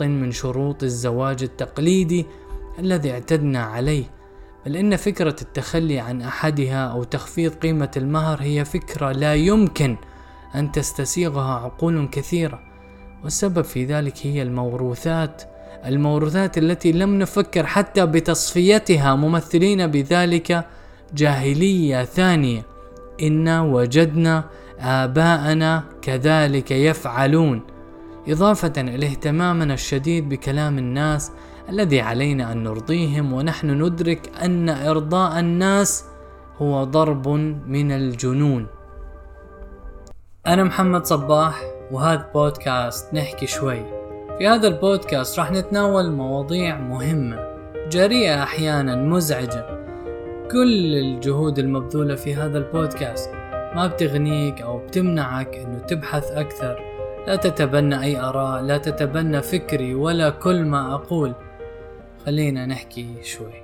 من شروط الزواج التقليدي الذي اعتدنا عليه بل إن فكرة التخلي عن أحدها أو تخفيض قيمة المهر هي فكرة لا يمكن أن تستسيغها عقول كثيرة والسبب في ذلك هي الموروثات الموروثات التي لم نفكر حتى بتصفيتها ممثلين بذلك جاهلية ثانية إنا وجدنا آباءنا كذلك يفعلون. إضافة إلى اهتمامنا الشديد بكلام الناس الذي علينا أن نرضيهم ونحن ندرك أن إرضاء الناس هو ضرب من الجنون. أنا محمد صباح وهذا بودكاست نحكي شوي. في هذا البودكاست راح نتناول مواضيع مهمة جريئة أحيانا مزعجة. كل الجهود المبذولة في هذا البودكاست ما بتغنيك أو بتمنعك أنه تبحث أكثر. لا تتبنى أي آراء لا تتبنى فكري ولا كل ما أقول. خلينا نحكي شوي.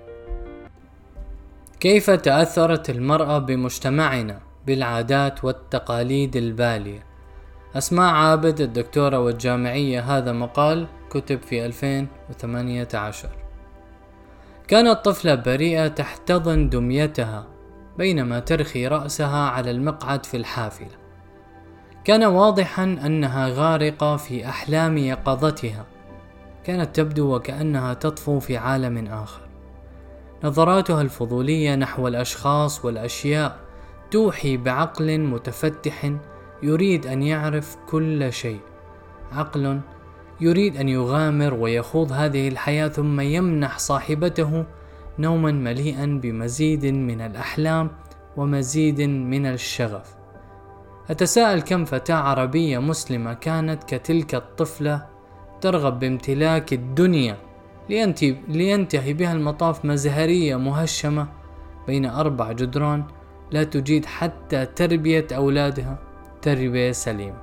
كيف تأثرت المرأة بمجتمعنا بالعادات والتقاليد البالية؟ أسماء عابد الدكتورة والجامعية هذا مقال كتب في 2018 كانت طفلة بريئة تحتضن دميتها بينما ترخي رأسها على المقعد في الحافلة. كان واضحا أنها غارقة في أحلام يقظتها. كانت تبدو وكأنها تطفو في عالم آخر. نظراتها الفضولية نحو الأشخاص والأشياء توحي بعقل متفتح يريد أن يعرف كل شيء. عقل يريد أن يغامر ويخوض هذه الحياة ثم يمنح صاحبته نوما مليئا بمزيد من الأحلام ومزيد من الشغف. أتساءل كم فتاة عربية مسلمة كانت كتلك الطفلة ترغب بامتلاك الدنيا لينتهي بها المطاف مزهرية مهشمة بين أربع جدران لا تجيد حتى تربية أولادها. تربية سليمة.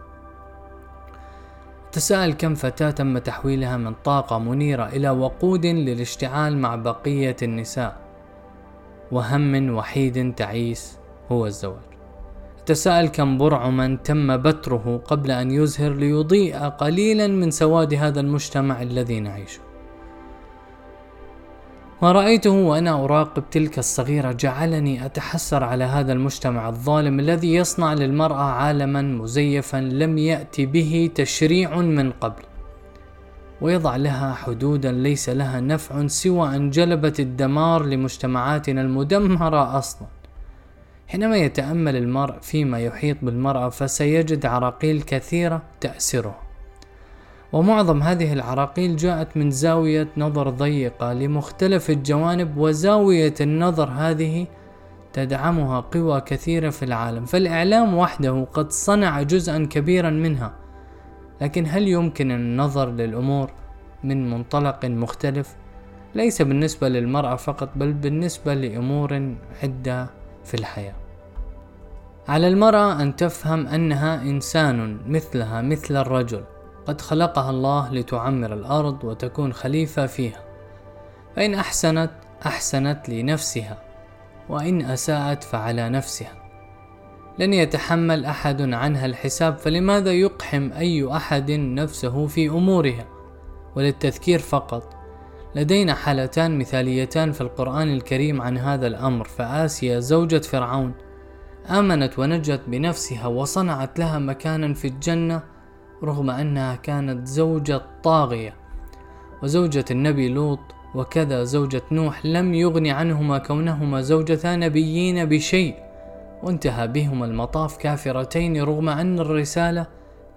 تساءل كم فتاة تم تحويلها من طاقة منيرة إلى وقود للاشتعال مع بقية النساء. وهم وحيد تعيس هو الزواج. تساءل كم برعما تم بتره قبل أن يزهر ليضيء قليلا من سواد هذا المجتمع الذي نعيشه. ما رأيته وأنا أراقب تلك الصغيرة جعلني أتحسر على هذا المجتمع الظالم الذي يصنع للمرأة عالما مزيفا لم يأتي به تشريع من قبل. ويضع لها حدودا ليس لها نفع سوى أن جلبت الدمار لمجتمعاتنا المدمرة أصلا. حينما يتأمل المرء فيما يحيط بالمرأة فسيجد عراقيل كثيرة تأسره. ومعظم هذه العراقيل جاءت من زاوية نظر ضيقة لمختلف الجوانب وزاوية النظر هذه تدعمها قوى كثيرة في العالم. فالإعلام وحده قد صنع جزءا كبيرا منها. لكن هل يمكن النظر للأمور من منطلق مختلف؟ ليس بالنسبة للمرأة فقط بل بالنسبة لأمور عدة في الحياة. على المرأة أن تفهم أنها إنسان مثلها مثل الرجل. قد خلقها الله لتعمر الأرض وتكون خليفة فيها. فإن أحسنت أحسنت لنفسها وإن أساءت فعلى نفسها. لن يتحمل أحد عنها الحساب فلماذا يقحم أي أحد نفسه في أمورها؟ وللتذكير فقط لدينا حالتان مثاليتان في القرآن الكريم عن هذا الأمر. فآسيا زوجة فرعون آمنت ونجت بنفسها وصنعت لها مكانا في الجنة رغم أنها كانت زوجة طاغية. وزوجة النبي لوط وكذا زوجة نوح لم يغن عنهما كونهما زوجتا نبيين بشيء. وانتهى بهما المطاف كافرتين رغم أن الرسالة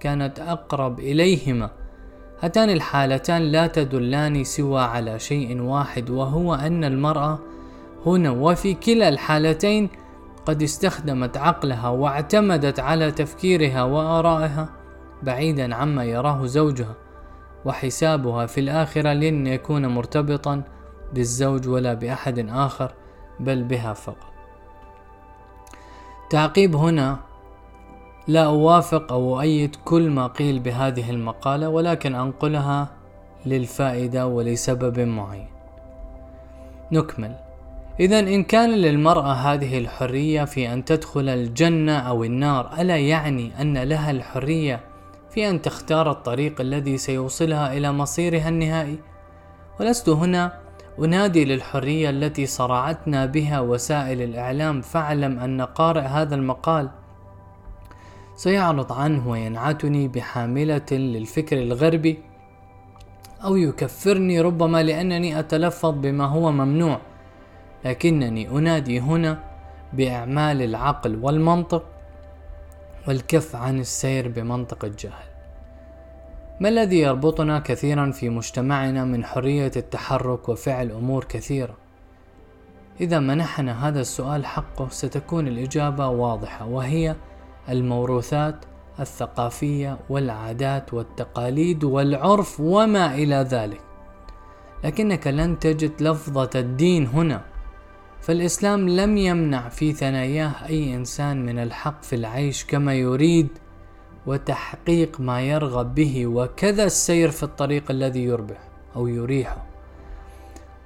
كانت أقرب إليهما. هاتان الحالتان لا تدلان سوى على شيء واحد وهو أن المرأة هنا وفي كلا الحالتين قد استخدمت عقلها واعتمدت على تفكيرها وآرائها بعيدا عما يراه زوجها وحسابها في الآخرة لن يكون مرتبطا بالزوج ولا بأحد آخر بل بها فقط. تعقيب هنا لا أوافق أو أؤيد كل ما قيل بهذه المقالة ولكن أنقلها للفائدة ولسبب معين. نكمل. إذا إن كان للمرأة هذه الحرية في أن تدخل الجنة أو النار ألا يعني أن لها الحرية في أن تختار الطريق الذي سيوصلها إلى مصيرها النهائي؟ ولست هنا أنادي للحرية التي صرعتنا بها وسائل الإعلام فاعلم أن قارئ هذا المقال سيعرض عنه وينعتني بحاملة للفكر الغربي أو يكفرني ربما لأنني أتلفظ بما هو ممنوع. لكنني أنادي هنا بإعمال العقل والمنطق والكف عن السير بمنطق الجهل. ما الذي يربطنا كثيرا في مجتمعنا من حرية التحرك وفعل أمور كثيرة؟ إذا منحنا هذا السؤال حقه ستكون الإجابة واضحة وهي الموروثات الثقافية والعادات والتقاليد والعرف وما إلى ذلك. لكنك لن تجد لفظة الدين هنا. فالإسلام لم يمنع في ثناياه أي إنسان من الحق في العيش كما يريد وتحقيق ما يرغب به وكذا السير في الطريق الذي يربح أو يريحه.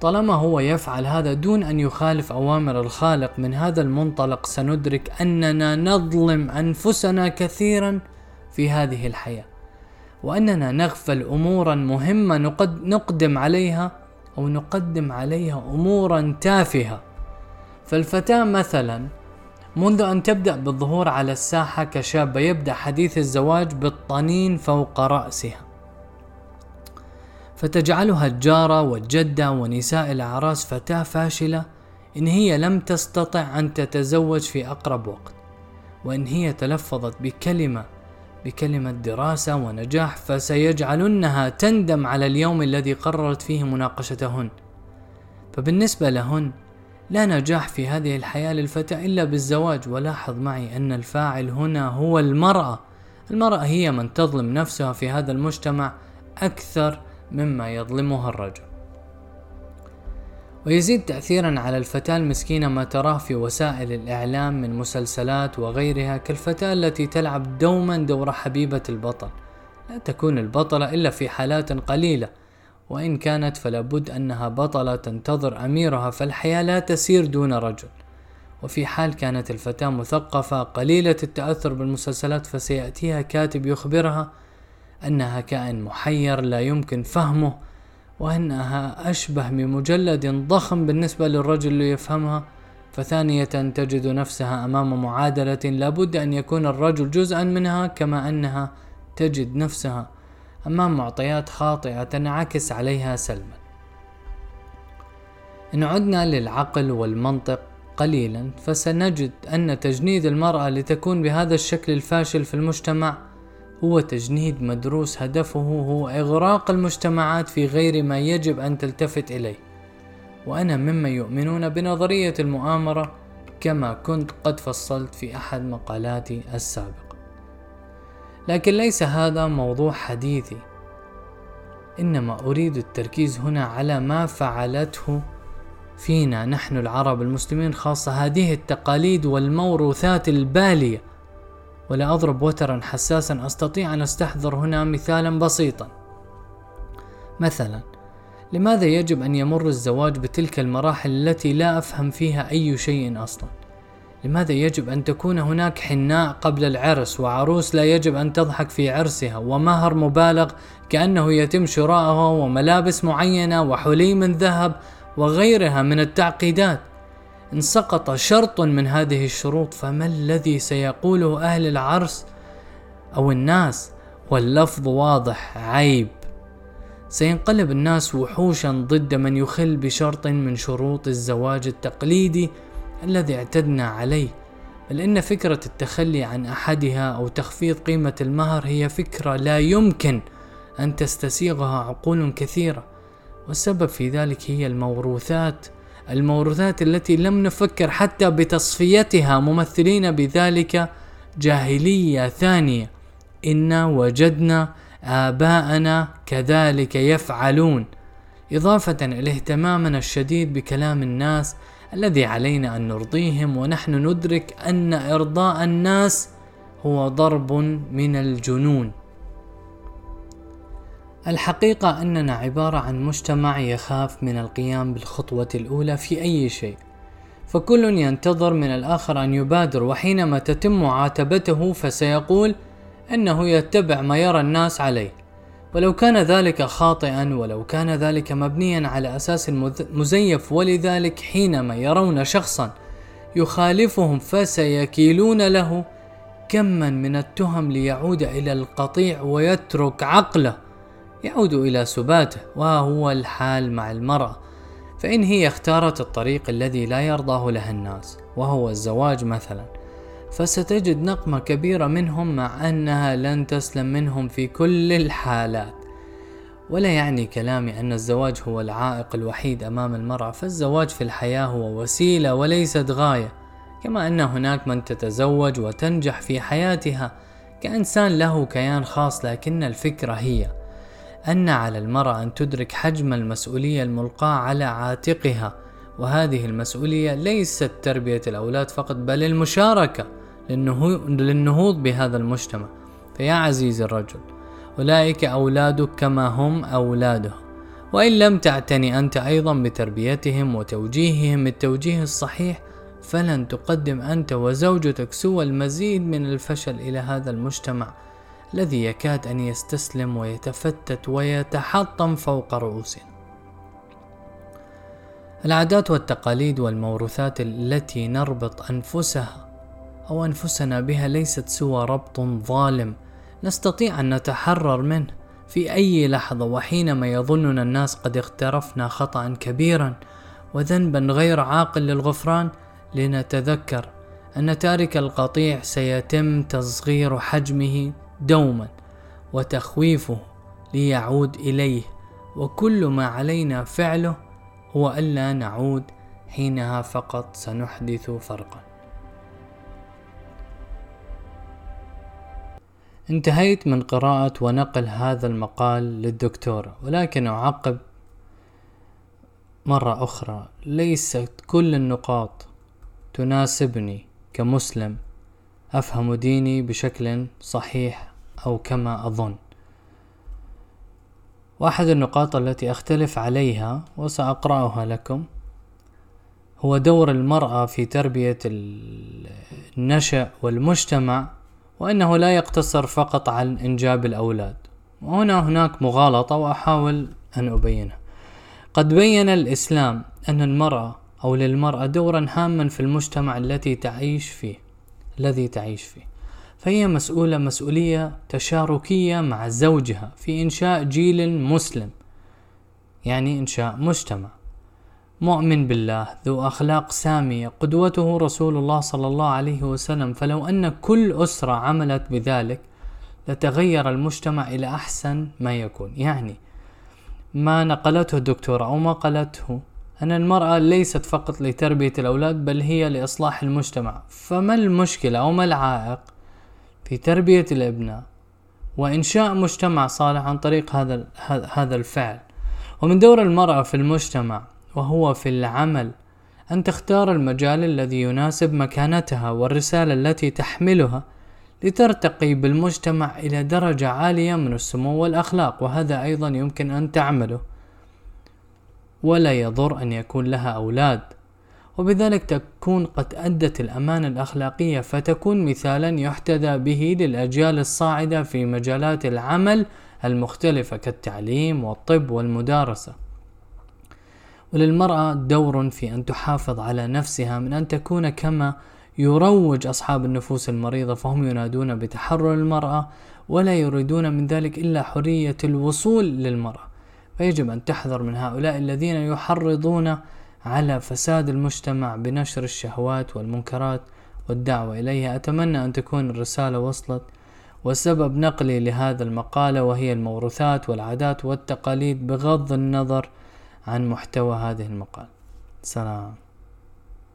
طالما هو يفعل هذا دون أن يخالف أوامر الخالق من هذا المنطلق سندرك أننا نظلم أنفسنا كثيرا في هذه الحياة وأننا نغفل أمورا مهمة نقدم عليها أو نقدم عليها أمورا تافهة. فالفتاة مثلا منذ أن تبدأ بالظهور على الساحة كشابة يبدأ حديث الزواج بالطنين فوق رأسها. فتجعلها الجارة والجدة ونساء الأعراس فتاة فاشلة إن هي لم تستطع أن تتزوج في أقرب وقت. وإن هي تلفظت بكلمة بكلمة دراسة ونجاح فسيجعلنها تندم على اليوم الذي قررت فيه مناقشتهن. فبالنسبة لهن لا نجاح في هذه الحياة للفتاة إلا بالزواج. ولاحظ معي أن الفاعل هنا هو المرأة. المرأة هي من تظلم نفسها في هذا المجتمع أكثر مما يظلمها الرجل. ويزيد تأثيرا على الفتاة المسكينة ما تراه في وسائل الإعلام من مسلسلات وغيرها كالفتاة التي تلعب دوما دور حبيبة البطل. لا تكون البطلة إلا في حالات قليلة. وإن كانت فلابد أنها بطلة تنتظر أميرها فالحياة لا تسير دون رجل. وفي حال كانت الفتاة مثقفة قليلة التأثر بالمسلسلات فسيأتيها كاتب يخبرها أنها كائن محير لا يمكن فهمه وأنها أشبه بمجلد ضخم بالنسبة للرجل ليفهمها. فثانية تجد نفسها أمام معادلة لابد أن يكون الرجل جزءا منها كما أنها تجد نفسها أمام معطيات خاطئة تنعكس عليها سلبا إن عدنا للعقل والمنطق قليلا فسنجد أن تجنيد المرأة لتكون بهذا الشكل الفاشل في المجتمع هو تجنيد مدروس هدفه هو إغراق المجتمعات في غير ما يجب أن تلتفت إليه. وأنا ممن يؤمنون بنظرية المؤامرة كما كنت قد فصلت في أحد مقالاتي السابقة. لكن ليس هذا موضوع حديثي. إنما أريد التركيز هنا على ما فعلته فينا نحن العرب المسلمين خاصة هذه التقاليد والموروثات البالية. ولا أضرب وترا حساسا أستطيع أن أستحضر هنا مثالا بسيطا. مثلا لماذا يجب أن يمر الزواج بتلك المراحل التي لا أفهم فيها أي شيء أصلا؟ لماذا يجب أن تكون هناك حناء قبل العرس وعروس لا يجب أن تضحك في عرسها ومهر مبالغ كأنه يتم شراؤه وملابس معينة وحلي من ذهب وغيرها من التعقيدات؟ إن سقط شرط من هذه الشروط فما الذي سيقوله أهل العرس أو الناس؟ واللفظ واضح عيب. سينقلب الناس وحوشا ضد من يخل بشرط من شروط الزواج التقليدي الذي اعتدنا عليه بل إن فكرة التخلي عن أحدها أو تخفيض قيمة المهر هي فكرة لا يمكن أن تستسيغها عقول كثيرة والسبب في ذلك هي الموروثات الموروثات التي لم نفكر حتى بتصفيتها ممثلين بذلك جاهلية ثانية إنا وجدنا آباءنا كذلك يفعلون إضافة إلى اهتمامنا الشديد بكلام الناس الذي علينا أن نرضيهم ونحن ندرك أن إرضاء الناس هو ضرب من الجنون. الحقيقة أننا عبارة عن مجتمع يخاف من القيام بالخطوة الأولى في أي شيء فكل ينتظر من الآخر أن يبادر وحينما تتم معاتبته فسيقول أنه يتبع ما يرى الناس عليه. ولو كان ذلك خاطئا ولو كان ذلك مبنيا على أساس مزيف ولذلك حينما يرون شخصا يخالفهم فسيكيلون له كما من التهم ليعود إلى القطيع ويترك عقله يعود إلى سباته وهو الحال مع المرأة. فإن هي اختارت الطريق الذي لا يرضاه لها الناس وهو الزواج مثلا. فستجد نقمة كبيرة منهم مع أنها لن تسلم منهم في كل الحالات. ولا يعني كلامي أن الزواج هو العائق الوحيد أمام المرأة فالزواج في الحياة هو وسيلة وليست غاية. كما أن هناك من تتزوج وتنجح في حياتها كإنسان له كيان خاص لكن الفكرة هي أن على المرأة أن تدرك حجم المسؤولية الملقاة على عاتقها. وهذه المسؤولية ليست تربية الأولاد فقط بل المشاركة. للنهوض بهذا المجتمع فيا عزيزي الرجل أولئك أولادك كما هم أولادهم وإن لم تعتني أنت أيضا بتربيتهم وتوجيههم التوجيه الصحيح فلن تقدم أنت وزوجتك سوى المزيد من الفشل إلى هذا المجتمع الذي يكاد أن يستسلم ويتفتت ويتحطم فوق رؤوسنا. العادات والتقاليد والموروثات التي نربط أنفسها أو أنفسنا بها ليست سوى ربط ظالم نستطيع أن نتحرر منه. في أي لحظة وحينما يظننا الناس قد اقترفنا خطأ كبيرا وذنبا غير عاقل للغفران لنتذكر أن تارك القطيع سيتم تصغير حجمه دوما وتخويفه ليعود إليه. وكل ما علينا فعله هو ألا نعود حينها فقط سنحدث فرقا. انتهيت من قراءة ونقل هذا المقال للدكتورة ولكن أعقب مرة أخرى. ليست كل النقاط تناسبني كمسلم أفهم ديني بشكل صحيح أو كما أظن. واحد النقاط التي أختلف عليها وسأقرأها لكم هو دور المرأة في تربية النشأ والمجتمع وأنه لا يقتصر فقط عن إنجاب الأولاد. وهنا هناك مغالطة وأحاول أن أبينها. قد بين الإسلام أن المرأة أو للمرأة دورا هاما في المجتمع التي تعيش فيه الذي تعيش فيه. فهي مسؤولة مسؤولية تشاركية مع زوجها في إنشاء جيل مسلم يعني إنشاء مجتمع. مؤمن بالله ذو أخلاق سامية قدوته رسول الله صلى الله عليه وسلم. فلو أن كل أسرة عملت بذلك لتغير المجتمع إلى أحسن ما يكون. يعني ما نقلته الدكتورة أو ما قالته أن المرأة ليست فقط لتربية الأولاد بل هي لإصلاح المجتمع. فما المشكلة أو ما العائق في تربية الأبناء وإنشاء مجتمع صالح عن طريق هذا هذا الفعل؟ ومن دور المرأة في المجتمع وهو في العمل أن تختار المجال الذي يناسب مكانتها والرسالة التي تحملها لترتقي بالمجتمع إلى درجة عالية من السمو والأخلاق وهذا أيضا يمكن أن تعمله. ولا يضر أن يكون لها أولاد. وبذلك تكون قد أدت الأمانة الأخلاقية فتكون مثالا يحتذى به للأجيال الصاعدة في مجالات العمل المختلفة كالتعليم والطب والمدارسة. وللمرأة دور في أن تحافظ على نفسها من أن تكون كما يروج أصحاب النفوس المريضة فهم ينادون بتحرر المرأة ولا يريدون من ذلك إلا حرية الوصول للمرأة. فيجب أن تحذر من هؤلاء الذين يحرضون على فساد المجتمع بنشر الشهوات والمنكرات والدعوة إليها. أتمنى أن تكون الرسالة وصلت وسبب نقلي لهذا المقالة وهي الموروثات والعادات والتقاليد بغض النظر عن محتوى هذه المقالة سلام.